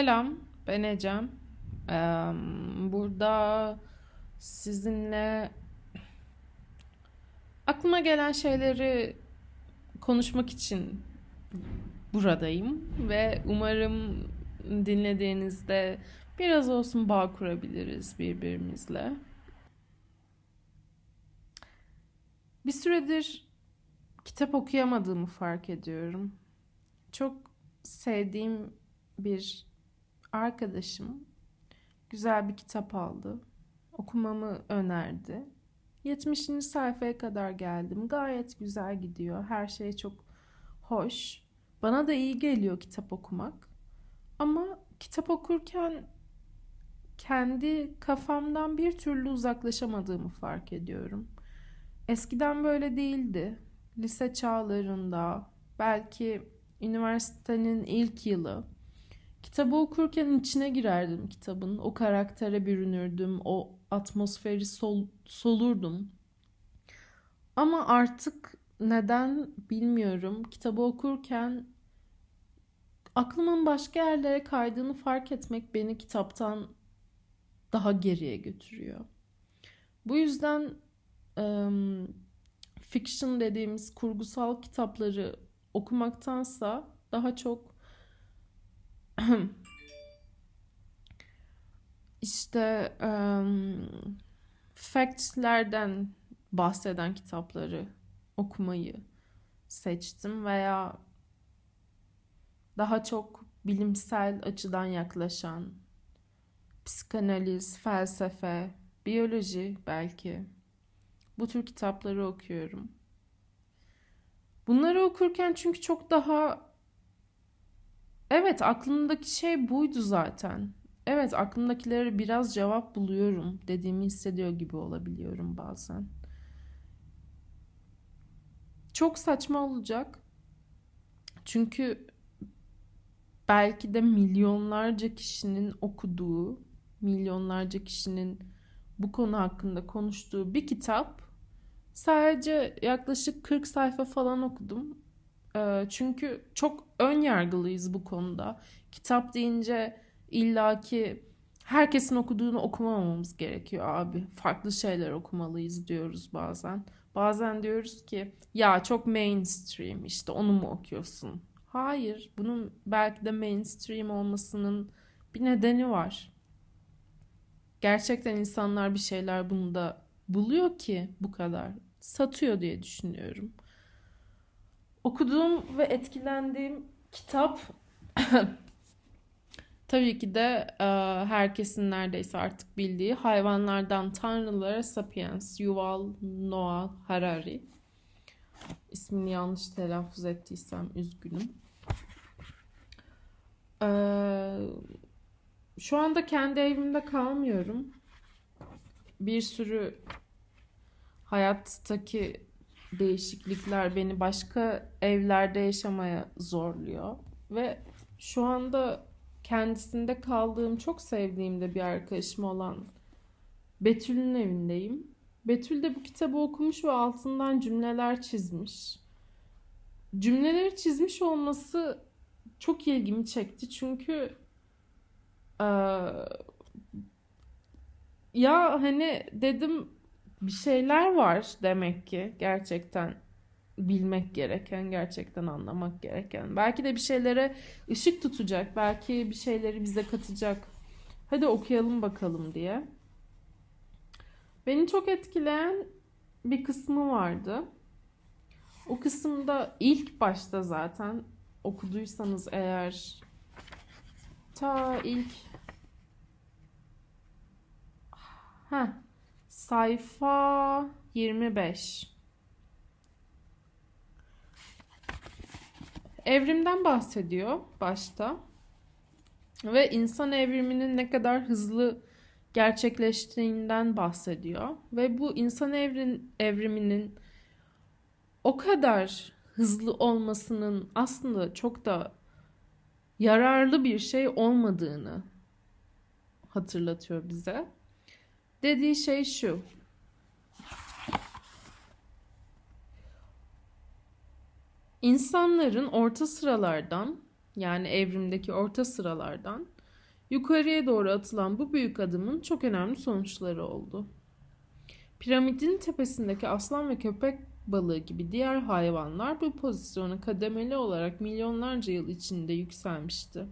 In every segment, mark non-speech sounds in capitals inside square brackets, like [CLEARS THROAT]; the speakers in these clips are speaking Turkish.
Selam, ben Ecem. Ee, burada sizinle aklıma gelen şeyleri konuşmak için buradayım ve umarım dinlediğinizde biraz olsun bağ kurabiliriz birbirimizle. Bir süredir kitap okuyamadığımı fark ediyorum. Çok sevdiğim bir arkadaşım güzel bir kitap aldı. Okumamı önerdi. 70. sayfaya kadar geldim. Gayet güzel gidiyor. Her şey çok hoş. Bana da iyi geliyor kitap okumak. Ama kitap okurken kendi kafamdan bir türlü uzaklaşamadığımı fark ediyorum. Eskiden böyle değildi. Lise çağlarında, belki üniversitenin ilk yılı Kitabı okurken içine girerdim kitabın. O karaktere bürünürdüm. O atmosferi sol, solurdum. Ama artık neden bilmiyorum. Kitabı okurken aklımın başka yerlere kaydığını fark etmek beni kitaptan daha geriye götürüyor. Bu yüzden um, fiction dediğimiz kurgusal kitapları okumaktansa daha çok [CLEARS THROAT] işte um, factslerden bahseden kitapları okumayı seçtim veya daha çok bilimsel açıdan yaklaşan psikanaliz, felsefe, biyoloji belki bu tür kitapları okuyorum. Bunları okurken çünkü çok daha Evet aklımdaki şey buydu zaten. Evet aklımdakilere biraz cevap buluyorum dediğimi hissediyor gibi olabiliyorum bazen. Çok saçma olacak. Çünkü belki de milyonlarca kişinin okuduğu, milyonlarca kişinin bu konu hakkında konuştuğu bir kitap sadece yaklaşık 40 sayfa falan okudum çünkü çok ön yargılıyız bu konuda. Kitap deyince illaki herkesin okuduğunu okumamamız gerekiyor abi. Farklı şeyler okumalıyız diyoruz bazen. Bazen diyoruz ki ya çok mainstream işte onu mu okuyorsun? Hayır, bunun belki de mainstream olmasının bir nedeni var. Gerçekten insanlar bir şeyler bunda buluyor ki bu kadar satıyor diye düşünüyorum. Okuduğum ve etkilendiğim kitap [LAUGHS] tabii ki de e, herkesin neredeyse artık bildiği Hayvanlardan Tanrılara Sapiens Yuval Noah Harari. İsmini yanlış telaffuz ettiysem üzgünüm. Ee, şu anda kendi evimde kalmıyorum. Bir sürü hayattaki değişiklikler beni başka evlerde yaşamaya zorluyor. Ve şu anda kendisinde kaldığım, çok sevdiğim de bir arkadaşım olan Betül'ün evindeyim. Betül de bu kitabı okumuş ve altından cümleler çizmiş. Cümleleri çizmiş olması çok ilgimi çekti çünkü ee, ya hani dedim bir şeyler var demek ki gerçekten bilmek gereken, gerçekten anlamak gereken. Belki de bir şeylere ışık tutacak, belki bir şeyleri bize katacak. Hadi okuyalım bakalım diye. Beni çok etkileyen bir kısmı vardı. O kısımda ilk başta zaten okuduysanız eğer ta ilk ha Sayfa 25. Evrimden bahsediyor başta. Ve insan evriminin ne kadar hızlı gerçekleştiğinden bahsediyor. Ve bu insan evrin, evriminin o kadar hızlı olmasının aslında çok da yararlı bir şey olmadığını hatırlatıyor bize. Dediği şey şu. İnsanların orta sıralardan yani evrimdeki orta sıralardan Yukarıya doğru atılan bu büyük adımın çok önemli sonuçları oldu. Piramidin tepesindeki aslan ve köpek balığı gibi diğer hayvanlar bu pozisyona kademeli olarak milyonlarca yıl içinde yükselmişti.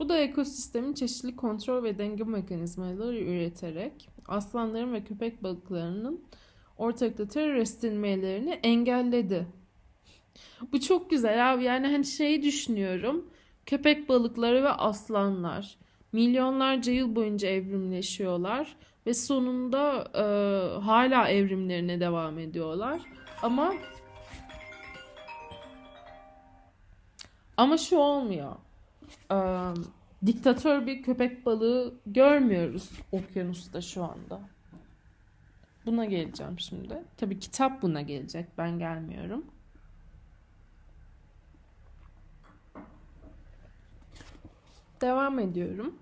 Bu da ekosistemin çeşitli kontrol ve denge mekanizmaları üreterek aslanların ve köpek balıklarının ortalıkta terör engelledi. Bu çok güzel abi. Yani hani şeyi düşünüyorum. Köpek balıkları ve aslanlar milyonlarca yıl boyunca evrimleşiyorlar ve sonunda e, hala evrimlerine devam ediyorlar. Ama ama şu olmuyor. E, diktatör bir köpek balığı görmüyoruz okyanusta şu anda. Buna geleceğim şimdi. Tabii kitap buna gelecek. Ben gelmiyorum. Devam ediyorum.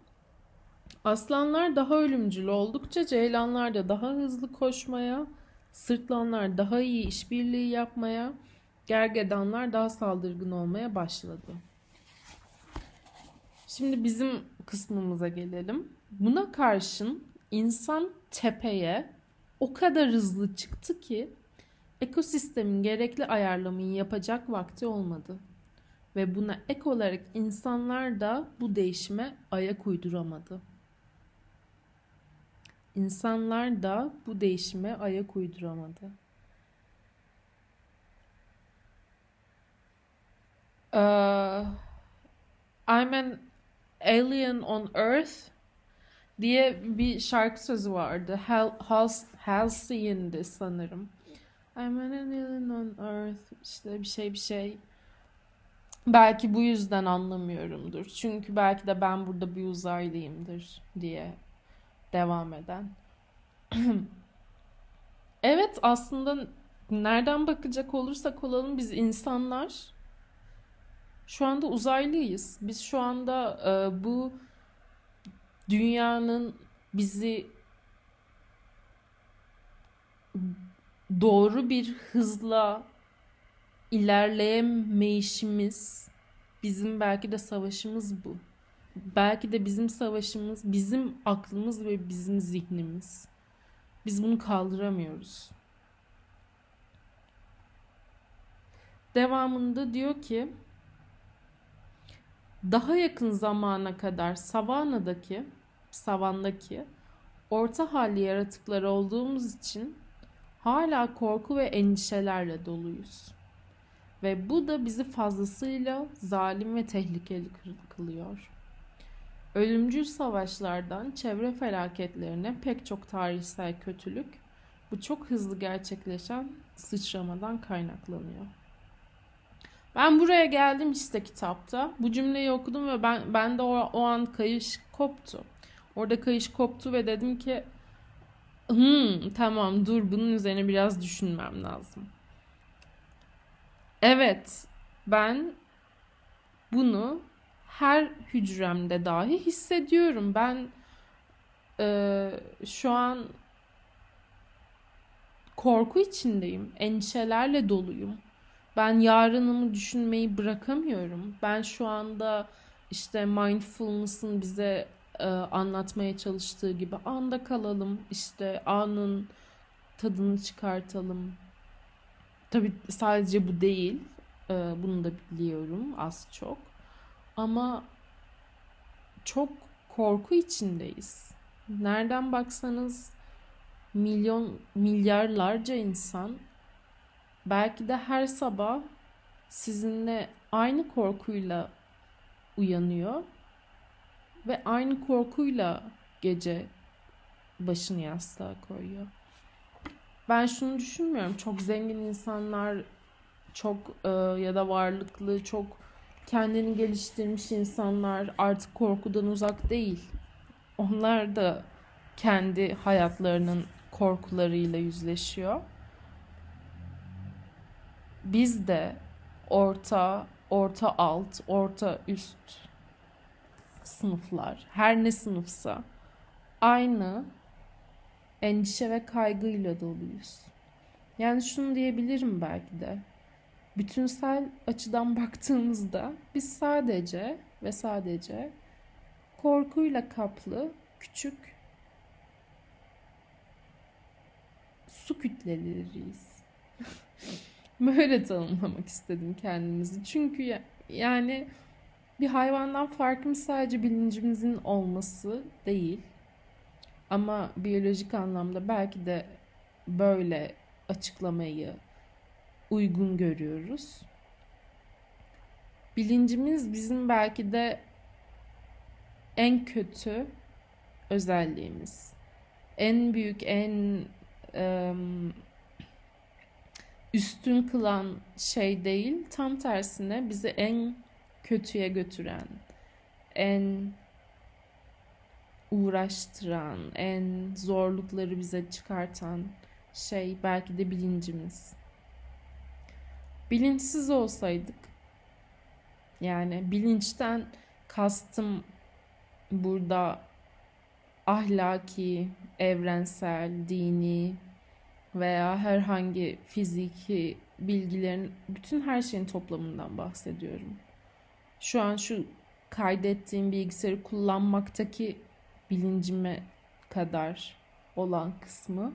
Aslanlar daha ölümcül oldukça ceylanlar da daha hızlı koşmaya, sırtlanlar daha iyi işbirliği yapmaya, gergedanlar daha saldırgın olmaya başladı. Şimdi bizim kısmımıza gelelim. Buna karşın insan tepeye o kadar hızlı çıktı ki ekosistemin gerekli ayarlamayı yapacak vakti olmadı. Ve buna ek olarak insanlar da bu değişime ayak uyduramadı. İnsanlar da bu değişime ayak uyduramadı. I'm an alien on Earth diye bir şarkı sözü vardı. Hal, Hal, Halcyon'di sanırım. I'm an alien on Earth işte bir şey bir şey. Belki bu yüzden anlamıyorumdur. Çünkü belki de ben burada bir uzaylıyımdır diye devam eden. [CLEARS THROAT] evet aslında nereden bakacak olursak olalım biz insanlar şu anda uzaylıyız. Biz şu anda e, bu dünyanın bizi doğru bir hızla ilerleyemeyişimiz bizim belki de savaşımız bu. Belki de bizim savaşımız bizim aklımız ve bizim zihnimiz. Biz bunu kaldıramıyoruz. Devamında diyor ki daha yakın zamana kadar savanadaki savandaki orta halli yaratıklar olduğumuz için hala korku ve endişelerle doluyuz. Ve bu da bizi fazlasıyla zalim ve tehlikeli kılıyor. Ölümcül savaşlardan çevre felaketlerine pek çok tarihsel kötülük bu çok hızlı gerçekleşen sıçramadan kaynaklanıyor. Ben buraya geldim işte kitapta. Bu cümleyi okudum ve ben ben de o, o an kayış koptu. Orada kayış koptu ve dedim ki hmm, tamam dur bunun üzerine biraz düşünmem lazım. Evet ben bunu her hücremde dahi hissediyorum. Ben e, şu an korku içindeyim. Endişelerle doluyum. Ben yarınımı düşünmeyi bırakamıyorum. Ben şu anda işte mindfulness'ın bize e, anlatmaya çalıştığı gibi anda kalalım. İşte anın tadını çıkartalım. Tabii sadece bu değil. E, bunu da biliyorum az çok. Ama çok korku içindeyiz. Nereden baksanız milyon milyarlarca insan belki de her sabah sizinle aynı korkuyla uyanıyor ve aynı korkuyla gece başını yastığa koyuyor. Ben şunu düşünmüyorum. Çok zengin insanlar, çok e, ya da varlıklı, çok kendini geliştirmiş insanlar artık korkudan uzak değil. Onlar da kendi hayatlarının korkularıyla yüzleşiyor. Biz de orta, orta alt, orta üst sınıflar, her ne sınıfsa aynı endişe ve kaygıyla doluyuz. Yani şunu diyebilirim belki de bütünsel açıdan baktığımızda biz sadece ve sadece korkuyla kaplı küçük su kütleleriyiz. [LAUGHS] Böyle tanımlamak istedim kendimizi. Çünkü yani bir hayvandan farkımız sadece bilincimizin olması değil. Ama biyolojik anlamda belki de böyle açıklamayı uygun görüyoruz. Bilincimiz bizim belki de en kötü özelliğimiz. En büyük, en um, üstün kılan şey değil, tam tersine bizi en kötüye götüren, en uğraştıran, en zorlukları bize çıkartan şey belki de bilincimiz. Bilinçsiz olsaydık yani bilinçten kastım burada ahlaki, evrensel, dini veya herhangi fiziki bilgilerin bütün her şeyin toplamından bahsediyorum. Şu an şu kaydettiğim bilgisayarı kullanmaktaki bilincime kadar olan kısmı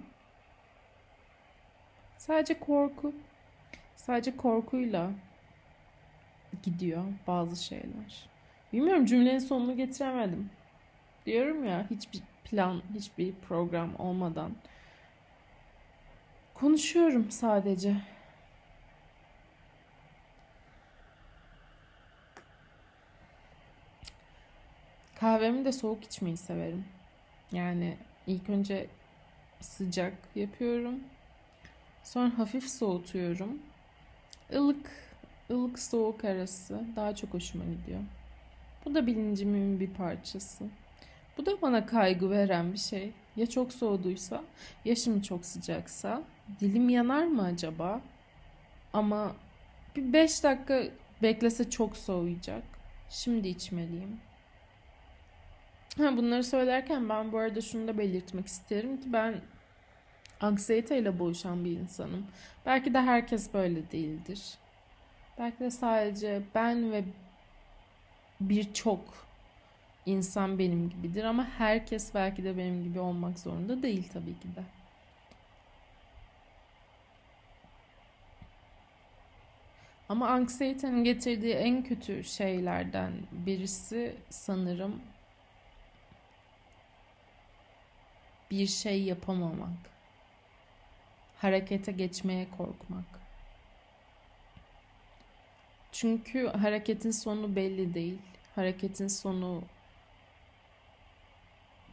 sadece korku. Sadece korkuyla gidiyor bazı şeyler. Bilmiyorum cümlenin sonunu getiremedim. Diyorum ya hiçbir plan, hiçbir program olmadan konuşuyorum sadece. Kahvemi de soğuk içmeyi severim. Yani ilk önce sıcak yapıyorum. Sonra hafif soğutuyorum. Ilık, ılık soğuk arası daha çok hoşuma gidiyor. Bu da bilincimin bir parçası. Bu da bana kaygı veren bir şey. Ya çok soğuduysa, ya şimdi çok sıcaksa, dilim yanar mı acaba? Ama bir 5 dakika beklese çok soğuyacak. Şimdi içmeliyim. Ha, bunları söylerken ben bu arada şunu da belirtmek isterim ki ben anksiyete ile boğuşan bir insanım. Belki de herkes böyle değildir. Belki de sadece ben ve birçok insan benim gibidir ama herkes belki de benim gibi olmak zorunda değil tabii ki de. Ama anksiyetenin getirdiği en kötü şeylerden birisi sanırım bir şey yapamamak. Harekete geçmeye korkmak. Çünkü hareketin sonu belli değil. Hareketin sonu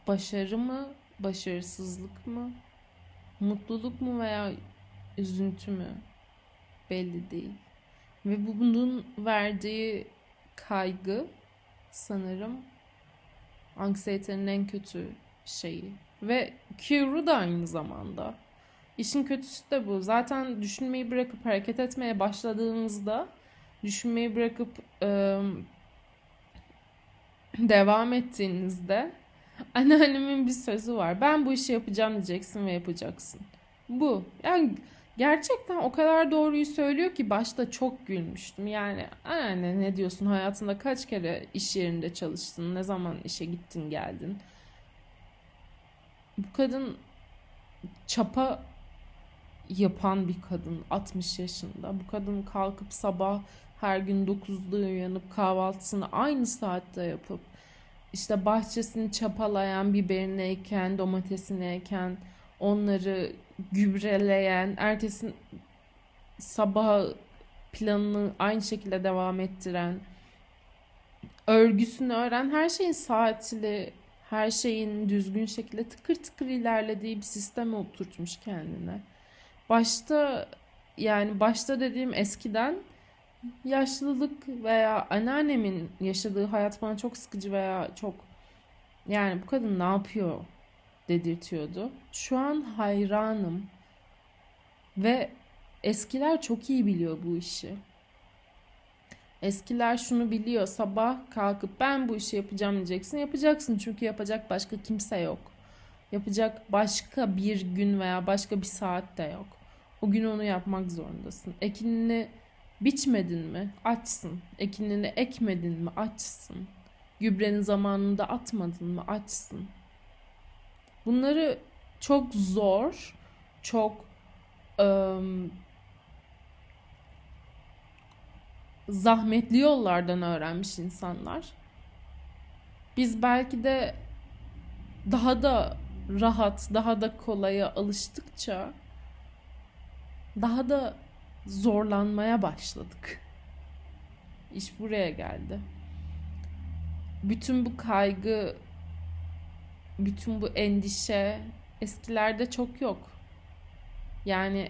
başarı mı, başarısızlık mı, mutluluk mu veya üzüntü mü belli değil. Ve bu bunun verdiği kaygı sanırım anksiyetenin en kötü şeyi. Ve Cure'u da aynı zamanda. İşin kötüsü de bu. Zaten düşünmeyi bırakıp hareket etmeye başladığınızda düşünmeyi bırakıp ıı, devam ettiğinizde anneannemin bir sözü var. Ben bu işi yapacağım diyeceksin ve yapacaksın. Bu. Yani gerçekten o kadar doğruyu söylüyor ki başta çok gülmüştüm. Yani anne ne diyorsun hayatında kaç kere iş yerinde çalıştın? Ne zaman işe gittin geldin? Bu kadın çapa yapan bir kadın 60 yaşında. Bu kadın kalkıp sabah her gün 9'da uyanıp kahvaltısını aynı saatte yapıp işte bahçesini çapalayan, biberini eken, domatesini eken, onları gübreleyen, ertesi sabah planını aynı şekilde devam ettiren, örgüsünü öğren, her şeyin saatli, her şeyin düzgün şekilde tıkır tıkır ilerlediği bir sisteme oturtmuş kendine. Başta yani başta dediğim eskiden yaşlılık veya anneannemin yaşadığı hayat bana çok sıkıcı veya çok yani bu kadın ne yapıyor dedirtiyordu. Şu an hayranım ve eskiler çok iyi biliyor bu işi. Eskiler şunu biliyor. Sabah kalkıp ben bu işi yapacağım diyeceksin. Yapacaksın çünkü yapacak başka kimse yok. Yapacak başka bir gün veya başka bir saat de yok. O gün onu yapmak zorundasın. Ekinini biçmedin mi? Açsın. Ekinini ekmedin mi? Açsın. Gübrenin zamanında atmadın mı? Açsın. Bunları çok zor, çok ım, zahmetli yollardan öğrenmiş insanlar. Biz belki de daha da rahat, daha da kolaya alıştıkça daha da zorlanmaya başladık. İş buraya geldi. Bütün bu kaygı, bütün bu endişe eskilerde çok yok. Yani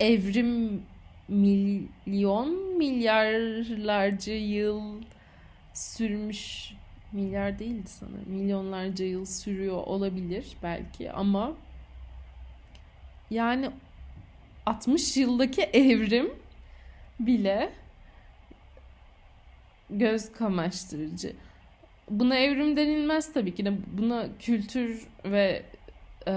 evrim milyon milyarlarca yıl sürmüş milyar değildi sanırım. Milyonlarca yıl sürüyor olabilir belki ama yani 60 yıldaki evrim bile göz kamaştırıcı. Buna evrim denilmez tabii ki de. Buna kültür ve e,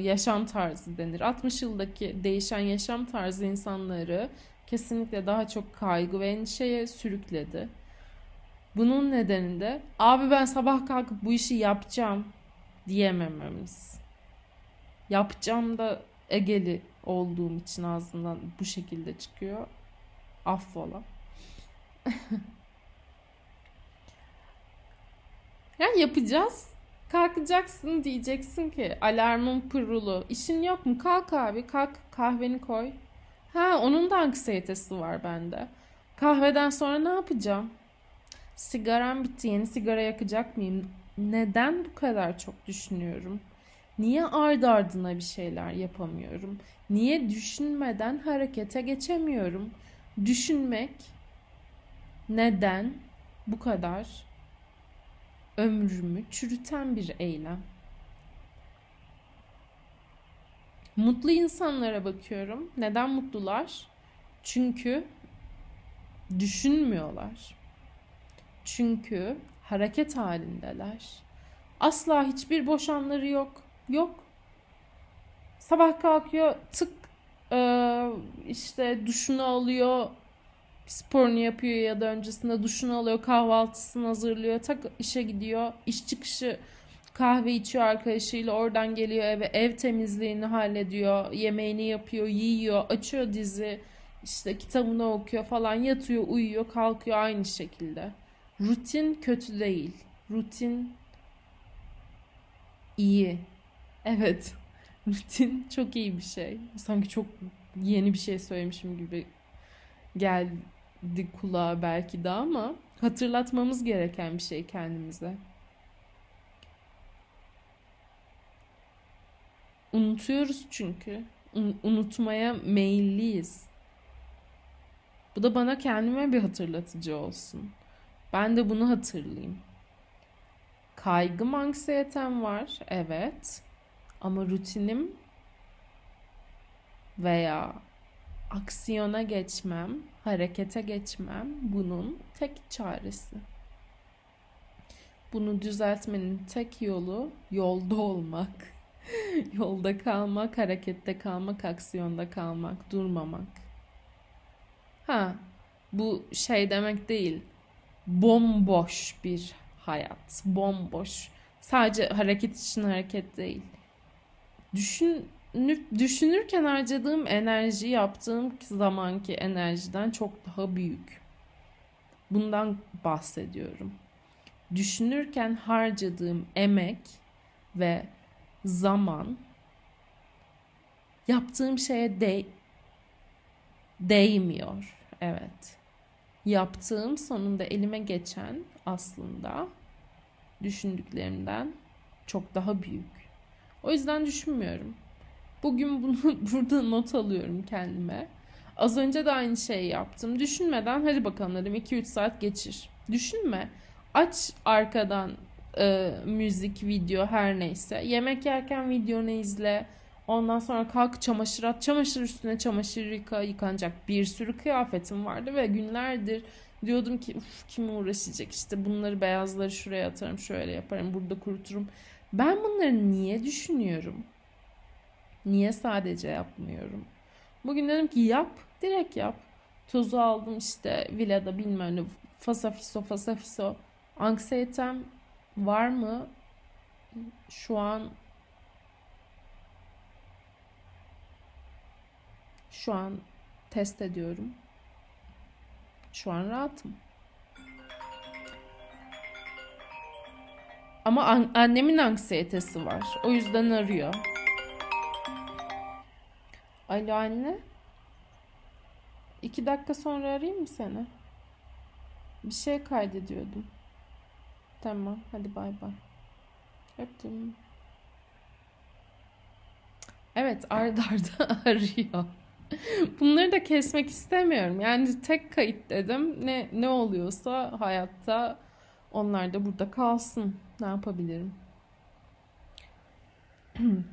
yaşam tarzı denir. 60 yıldaki değişen yaşam tarzı insanları kesinlikle daha çok kaygı ve endişeye sürükledi. Bunun nedeni de abi ben sabah kalkıp bu işi yapacağım diyemememiz. Yapacağım da egeli olduğum için ağzından bu şekilde çıkıyor. Affola. [LAUGHS] yani yapacağız. Kalkacaksın diyeceksin ki alarmın kurulu. İşin yok mu? Kalk abi kalk kahveni koy. Ha onun da anksiyetesi var bende. Kahveden sonra ne yapacağım? Sigaram bitti. Yeni sigara yakacak mıyım? Neden bu kadar çok düşünüyorum? Niye ardı ardına bir şeyler yapamıyorum? Niye düşünmeden harekete geçemiyorum? Düşünmek neden bu kadar ömrümü çürüten bir eylem? Mutlu insanlara bakıyorum. Neden mutlular? Çünkü düşünmüyorlar. Çünkü hareket halindeler. Asla hiçbir boşanları yok. Yok. Sabah kalkıyor tık e, işte duşunu alıyor sporunu yapıyor ya da öncesinde duşunu alıyor kahvaltısını hazırlıyor tak işe gidiyor. İş çıkışı kahve içiyor arkadaşıyla oradan geliyor eve ev temizliğini hallediyor yemeğini yapıyor yiyor açıyor dizi işte kitabını okuyor falan yatıyor uyuyor kalkıyor aynı şekilde. Rutin kötü değil. Rutin iyi evet [LAUGHS] rutin çok iyi bir şey sanki çok yeni bir şey söylemişim gibi geldi kulağa belki de ama hatırlatmamız gereken bir şey kendimize. Unutuyoruz çünkü. unutmaya meyilliyiz. Bu da bana kendime bir hatırlatıcı olsun. Ben de bunu hatırlayayım. Kaygım, anksiyetem var. Evet. Ama rutinim veya aksiyona geçmem, harekete geçmem bunun tek çaresi. Bunu düzeltmenin tek yolu yolda olmak. [LAUGHS] yolda kalmak, harekette kalmak, aksiyonda kalmak, durmamak. Ha, bu şey demek değil. Bomboş bir hayat. Bomboş. Sadece hareket için hareket değil. Düşün düşünürken harcadığım enerji yaptığım zamanki enerjiden çok daha büyük. Bundan bahsediyorum. Düşünürken harcadığım emek ve zaman yaptığım şeye de değmiyor. Evet. Yaptığım sonunda elime geçen aslında düşündüklerimden çok daha büyük. O yüzden düşünmüyorum. Bugün bunu [LAUGHS] burada not alıyorum kendime. Az önce de aynı şeyi yaptım. Düşünmeden hadi bakalım dedim 2-3 saat geçir. Düşünme. Aç arkadan e, müzik, video her neyse. Yemek yerken videonu izle. Ondan sonra kalk çamaşır at. Çamaşır üstüne çamaşır yıka, yıkanacak bir sürü kıyafetim vardı ve günlerdir diyordum ki uf kim uğraşacak işte bunları beyazları şuraya atarım şöyle yaparım burada kuruturum. Ben bunları niye düşünüyorum? Niye sadece yapmıyorum? Bugün dedim ki yap, direkt yap. Tozu aldım işte villada bilmem ne fasafiso fasafiso. Anksiyetem var mı? Şu an şu an test ediyorum. Şu an rahatım. Ama an- annemin anksiyetesi var. O yüzden arıyor. Alo anne. İki dakika sonra arayayım mı seni? Bir şey kaydediyordum. Tamam. Hadi bay bay. Öptüm. Evet arda arda [LAUGHS] arıyor. Bunları da kesmek istemiyorum. Yani tek kayıt dedim. Ne ne oluyorsa hayatta onlar da burada kalsın. Ne yapabilirim? [CLEARS THROAT]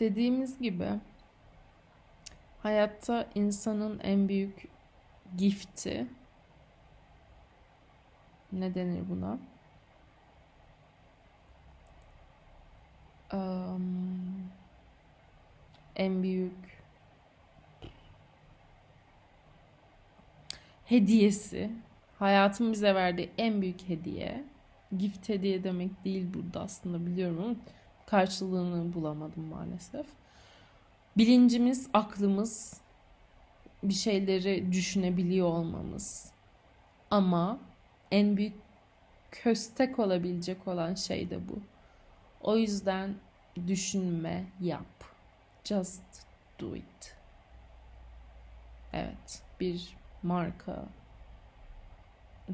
Dediğimiz gibi hayatta insanın en büyük gifti ne denir buna? Um, en büyük hediyesi, hayatın bize verdiği en büyük hediye. Gift hediye demek değil burada aslında biliyorum ama karşılığını bulamadım maalesef. Bilincimiz, aklımız, bir şeyleri düşünebiliyor olmamız. Ama en büyük köstek olabilecek olan şey de bu. O yüzden düşünme, yap. Just do it. Evet, bir marka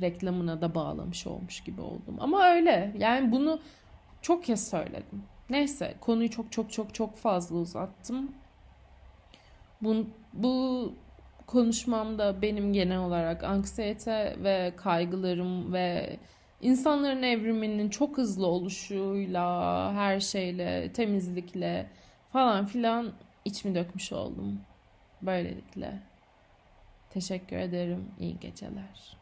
reklamına da bağlamış olmuş gibi oldum. Ama öyle. Yani bunu çok kez söyledim. Neyse, konuyu çok çok çok çok fazla uzattım. Bu, bu konuşmamda benim genel olarak anksiyete ve kaygılarım ve insanların evriminin çok hızlı oluşuyla, her şeyle, temizlikle falan filan içimi dökmüş oldum. Böylelikle. Teşekkür ederim. İyi geceler.